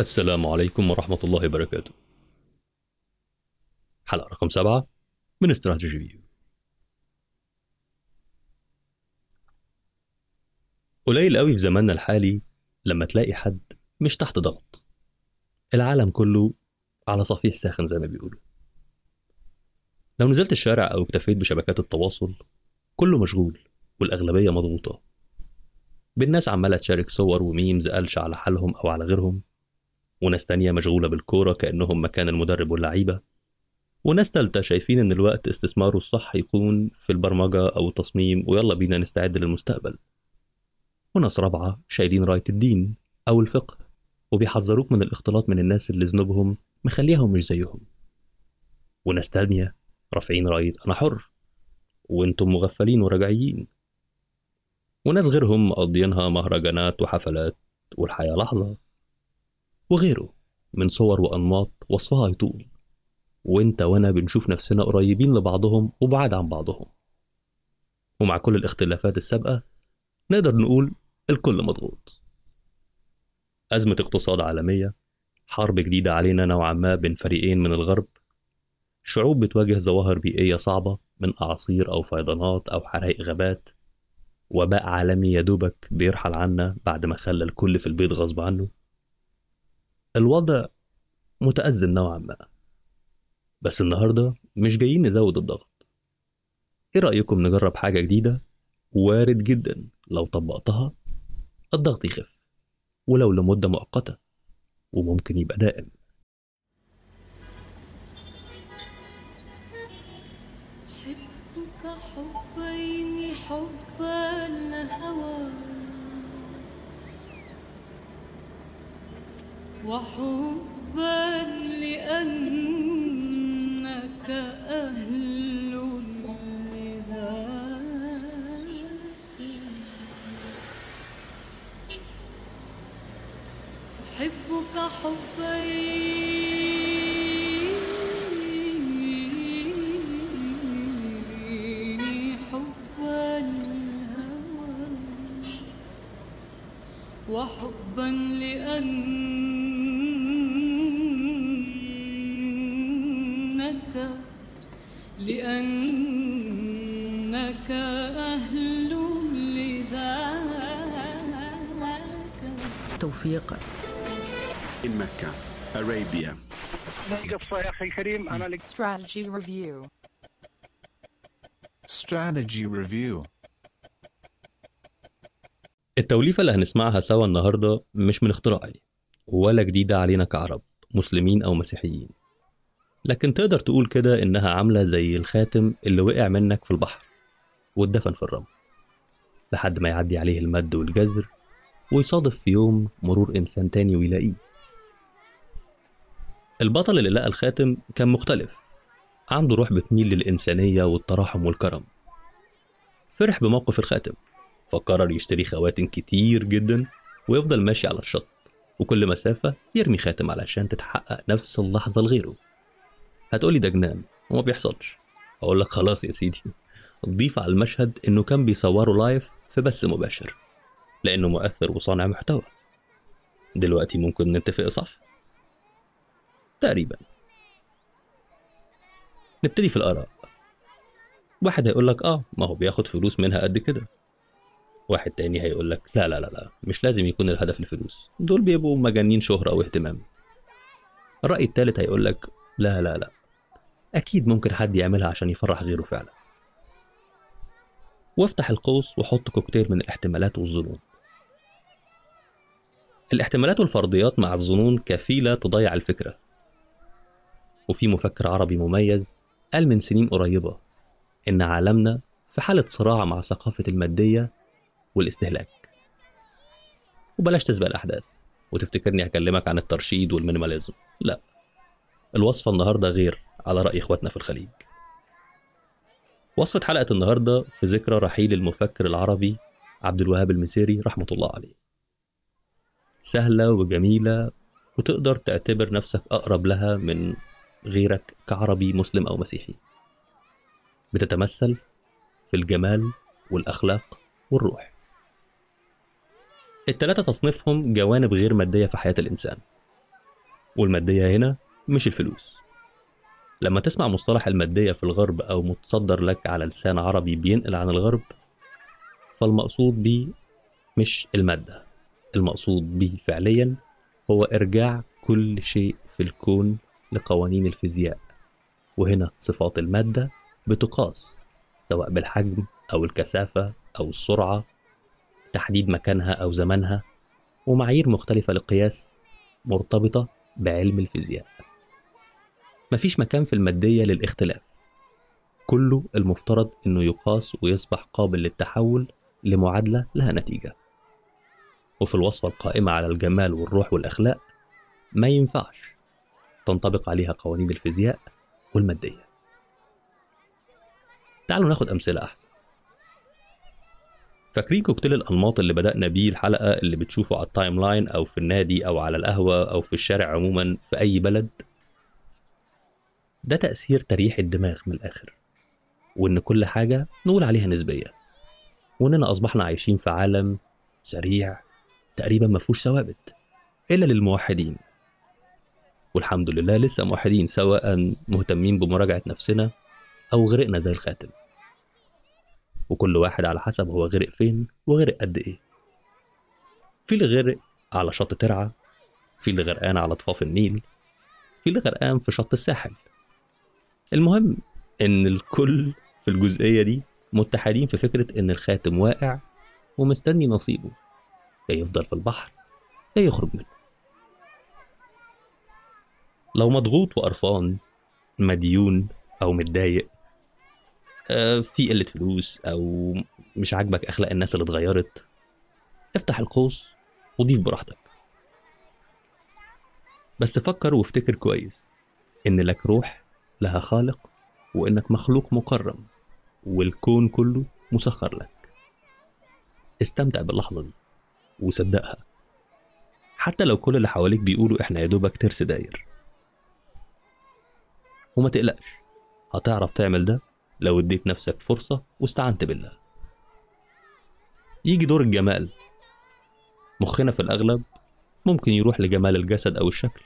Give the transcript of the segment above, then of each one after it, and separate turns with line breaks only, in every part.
السلام عليكم ورحمة الله وبركاته. حلقة رقم سبعة من Strategy View قليل قوي في زماننا الحالي لما تلاقي حد مش تحت ضغط. العالم كله على صفيح ساخن زي ما بيقولوا. لو نزلت الشارع أو اكتفيت بشبكات التواصل كله مشغول والأغلبية مضغوطة. بالناس عمالة تشارك صور وميمز قالش على حالهم أو على غيرهم. وناس تانية مشغولة بالكورة كأنهم مكان المدرب واللعيبة. وناس تالتة شايفين إن الوقت استثماره الصح يكون في البرمجة أو التصميم ويلا بينا نستعد للمستقبل. وناس رابعة شايلين راية الدين أو الفقه وبيحذروك من الاختلاط من الناس اللي ذنوبهم مخليهم مش زيهم. وناس تانية رافعين راية أنا حر وأنتم مغفلين ورجعيين وناس غيرهم مقضيينها مهرجانات وحفلات والحياة لحظة. وغيره من صور وأنماط وصفها يطول. وإنت وأنا بنشوف نفسنا قريبين لبعضهم وبعاد عن بعضهم. ومع كل الاختلافات السابقة نقدر نقول الكل مضغوط. أزمة اقتصاد عالمية حرب جديدة علينا نوعا ما بين فريقين من الغرب شعوب بتواجه ظواهر بيئية صعبة من أعاصير أو فيضانات أو حرائق غابات. وباء عالمي يدوبك بيرحل عنا بعد ما خلى الكل في البيت غصب عنه. الوضع متأزم نوعا ما. بس النهاردة مش جايين نزود الضغط. إيه رأيكم نجرب حاجة جديدة؟ وارد جدا لو طبقتها الضغط يخف ولو لمدة مؤقتة وممكن يبقى دائم.
أحبك حبين حبا الهوى وحبا لأنك أهل لذاك أحبك حبين وحبا لأنك لأنك أهل لذاك
توفيق.
in Mecca, Arabia.
قصة يا أخي الكريم أنا لك
Strategy Review.
Strategy Review.
التوليفة اللي هنسمعها سوا النهاردة مش من اختراعي ولا جديدة علينا كعرب مسلمين أو مسيحيين. لكن تقدر تقول كده إنها عاملة زي الخاتم اللي وقع منك في البحر واتدفن في الرمل لحد ما يعدي عليه المد والجزر ويصادف في يوم مرور إنسان تاني ويلاقيه. البطل اللي لقى الخاتم كان مختلف عنده روح بتميل للإنسانية والتراحم والكرم. فرح بموقف الخاتم فقرر يشتري خواتم كتير جدا ويفضل ماشي على الشط وكل مسافة يرمي خاتم علشان تتحقق نفس اللحظة لغيره. هتقولي ده جنان وما بيحصلش. أقول لك خلاص يا سيدي ضيف على المشهد إنه كان بيصوره لايف في بث مباشر لأنه مؤثر وصانع محتوى. دلوقتي ممكن نتفق صح؟ تقريبا. نبتدي في الآراء. واحد هيقول لك آه ما هو بياخد فلوس منها قد كده. واحد تاني هيقول لك لا لا لا لا مش لازم يكون الهدف الفلوس. دول بيبقوا مجانين شهرة أو اهتمام الرأي التالت هيقول لك لا لا لا. أكيد ممكن حد يعملها عشان يفرح غيره فعلا. وافتح القوس وحط كوكتيل من الاحتمالات والظنون. الاحتمالات والفرضيات مع الظنون كفيلة تضيع الفكرة. وفي مفكر عربي مميز قال من سنين قريبة إن عالمنا في حالة صراع مع ثقافة المادية والاستهلاك. وبلاش تسبق الأحداث وتفتكرني هكلمك عن الترشيد والمينيماليزم. لا الوصفة النهاردة غير. على رأي إخواتنا في الخليج. وصفة حلقة النهاردة في ذكرى رحيل المفكر العربي عبد الوهاب المسيري رحمة الله عليه. سهلة وجميلة وتقدر تعتبر نفسك أقرب لها من غيرك كعربي مسلم أو مسيحي. بتتمثل في الجمال والأخلاق والروح. التلاتة تصنيفهم جوانب غير مادية في حياة الإنسان. والمادية هنا مش الفلوس. لما تسمع مصطلح المادية في الغرب أو متصدر لك على لسان عربي بينقل عن الغرب فالمقصود بيه مش المادة المقصود بيه فعليا هو إرجاع كل شيء في الكون لقوانين الفيزياء وهنا صفات المادة بتقاس سواء بالحجم أو الكثافة أو السرعة تحديد مكانها أو زمانها ومعايير مختلفة للقياس مرتبطة بعلم الفيزياء. مفيش مكان في المادية للاختلاف. كله المفترض إنه يقاس ويصبح قابل للتحول لمعادلة لها نتيجة. وفي الوصفة القائمة على الجمال والروح والأخلاق ما ينفعش تنطبق عليها قوانين الفيزياء والمادية. تعالوا ناخد أمثلة أحسن. فاكرين كوكتيل الأنماط اللي بدأنا بيه الحلقة اللي بتشوفه على ال timeline أو في النادي أو على القهوة أو في الشارع عموما في أي بلد؟ ده تأثير تريح الدماغ من الآخر وإن كل حاجة نقول عليها نسبية وإننا أصبحنا عايشين في عالم سريع تقريبا ما فيهوش ثوابت إلا للموحدين. والحمد لله لسه موحدين سواء مهتمين بمراجعة نفسنا أو غرقنا زي الخاتم. وكل واحد على حسب هو غرق فين وغرق قد إيه. في اللي غرق على شط ترعة في اللي غرقان على ضفاف النيل في اللي غرقان في شط الساحل. المهم إن الكل في الجزئية دي متحدين في فكرة إن الخاتم واقع ومستني نصيبه. يا يفضل في البحر يا يخرج منه. لو مضغوط وقرفان مديون أو متضايق آه، في قلة فلوس أو مش عاجبك أخلاق الناس اللي اتغيرت افتح القوس وضيف براحتك. بس فكر وافتكر كويس إن لك روح لها خالق وإنك مخلوق مكرم والكون كله مسخر لك. استمتع باللحظة دي وصدقها. حتى لو كل اللي حواليك بيقولوا إحنا يا دوبك ترس داير. وما تقلقش هتعرف تعمل ده لو اديت نفسك فرصة واستعنت بالله. يجي دور الجمال. مخنا في الأغلب ممكن يروح لجمال الجسد أو الشكل.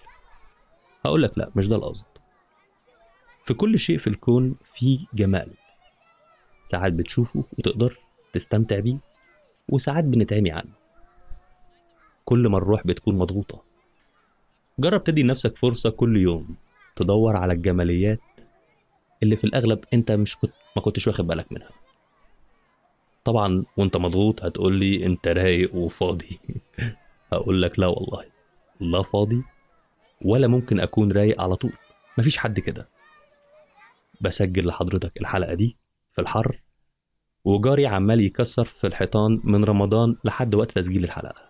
هقولك لأ مش ده القصد. في كل شيء في الكون في جمال. ساعات بتشوفه وتقدر تستمتع بيه وساعات بنتعمي عنه. كل ما الروح بتكون مضغوطة. جرب تدي لنفسك فرصة كل يوم تدور على الجماليات اللي في الأغلب أنت مش كنت ما كنتش واخد بالك منها. طبعا وأنت مضغوط هتقول لي أنت رايق وفاضي. هقول لك لا والله لا فاضي ولا ممكن أكون رايق على طول. مفيش حد كده. بسجل لحضرتك الحلقة دي في الحر وجاري عمال يكسر في الحيطان من رمضان لحد وقت تسجيل الحلقة.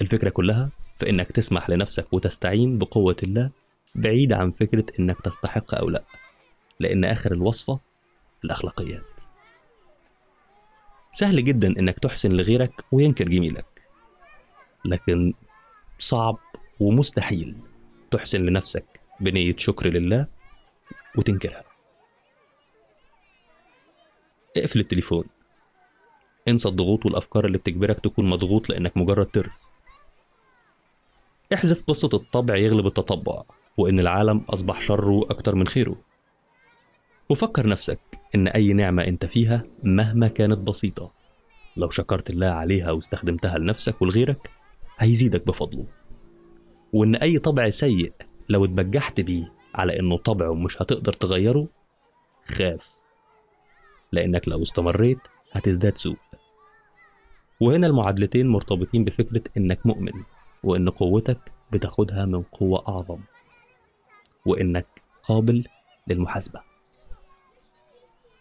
الفكرة كلها في إنك تسمح لنفسك وتستعين بقوة الله بعيد عن فكرة إنك تستحق أو لأ لأن آخر الوصفة الأخلاقيات. سهل جدا إنك تحسن لغيرك وينكر جميلك لكن صعب ومستحيل تحسن لنفسك بنية شكر لله وتنكرها. اقفل التليفون. انسى الضغوط والأفكار اللي بتجبرك تكون مضغوط لأنك مجرد ترس. احذف قصة الطبع يغلب التطبع وإن العالم أصبح شره أكتر من خيره. وفكر نفسك إن أي نعمة أنت فيها مهما كانت بسيطة لو شكرت الله عليها واستخدمتها لنفسك ولغيرك هيزيدك بفضله. وإن أي طبع سيء لو اتبجحت بيه على إنه طبع ومش هتقدر تغيره خاف. لأنك لو استمريت هتزداد سوء. وهنا المعادلتين مرتبطين بفكرة إنك مؤمن وإن قوتك بتاخدها من قوة أعظم وإنك قابل للمحاسبة.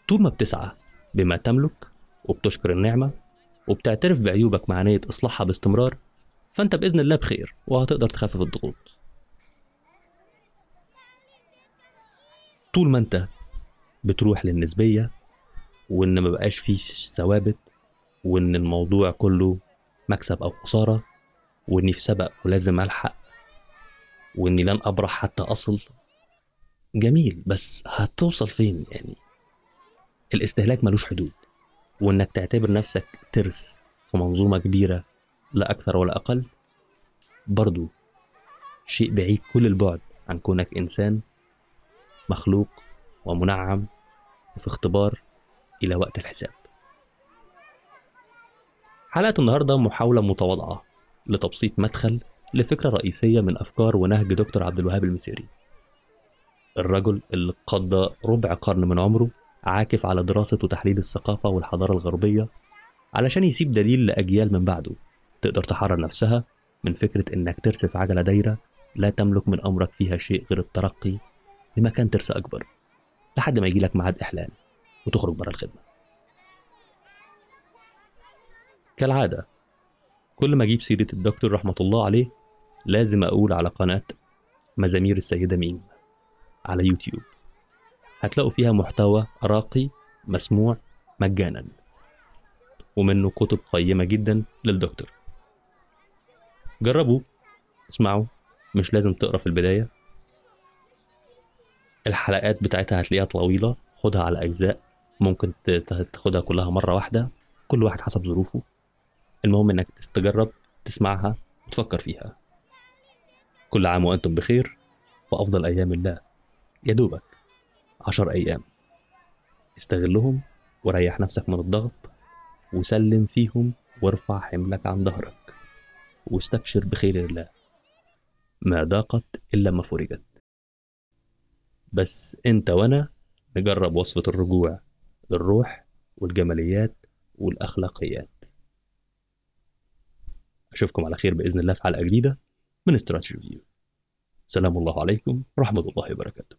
طول ما بتسعى بما تملك وبتشكر النعمة وبتعترف بعيوبك مع نية إصلاحها باستمرار فأنت بإذن الله بخير وهتقدر تخفف الضغوط. طول ما أنت بتروح للنسبية وإن ما بقاش فيه ثوابت وإن الموضوع كله مكسب أو خسارة وإني في سبق ولازم ألحق وإني لن أبرح حتى أصل جميل بس هتوصل فين يعني؟ الاستهلاك ملوش حدود وإنك تعتبر نفسك ترس في منظومة كبيرة لا أكثر ولا أقل برضو شيء بعيد كل البعد عن كونك إنسان مخلوق ومنعم وفي اختبار إلى وقت الحساب. حلقة النهاردة محاولة متواضعة لتبسيط مدخل لفكرة رئيسية من أفكار ونهج دكتور عبد الوهاب المسيري. الرجل اللي قضى ربع قرن من عمره عاكف على دراسة وتحليل الثقافة والحضارة الغربية علشان يسيب دليل لأجيال من بعده تقدر تحرر نفسها من فكرة إنك ترسف عجلة دايرة لا تملك من أمرك فيها شيء غير الترقي لمكان ترس أكبر لحد ما يجيلك ميعاد إحلال وتخرج بره الخدمة. كالعادة كل ما أجيب سيرة الدكتور رحمة الله عليه لازم أقول على قناة مزامير السيدة ميم على يوتيوب. هتلاقوا فيها محتوى راقي مسموع مجانا ومنه كتب قيمة جدا للدكتور. جربوا اسمعوا مش لازم تقرأ في البداية. الحلقات بتاعتها هتلاقيها طويلة. خدها على أجزاء. ممكن تاخدها كلها مرة واحدة. كل واحد حسب ظروفه. المهم إنك تستجرب تسمعها وتفكر فيها. كل عام وأنتم بخير. وأفضل أيام الله يا دوبك عشر أيام. استغلهم وريح نفسك من الضغط وسلم فيهم وارفع حملك عن ظهرك. واستبشر بخير الله. ما ضاقت إلا ما فرجت. بس أنت وأنا نجرب وصفة الرجوع للروح والجماليات والأخلاقيات. أشوفكم على خير بإذن الله في حلقة جديدة من استراتيجي فيو سلام الله عليكم ورحمة الله وبركاته.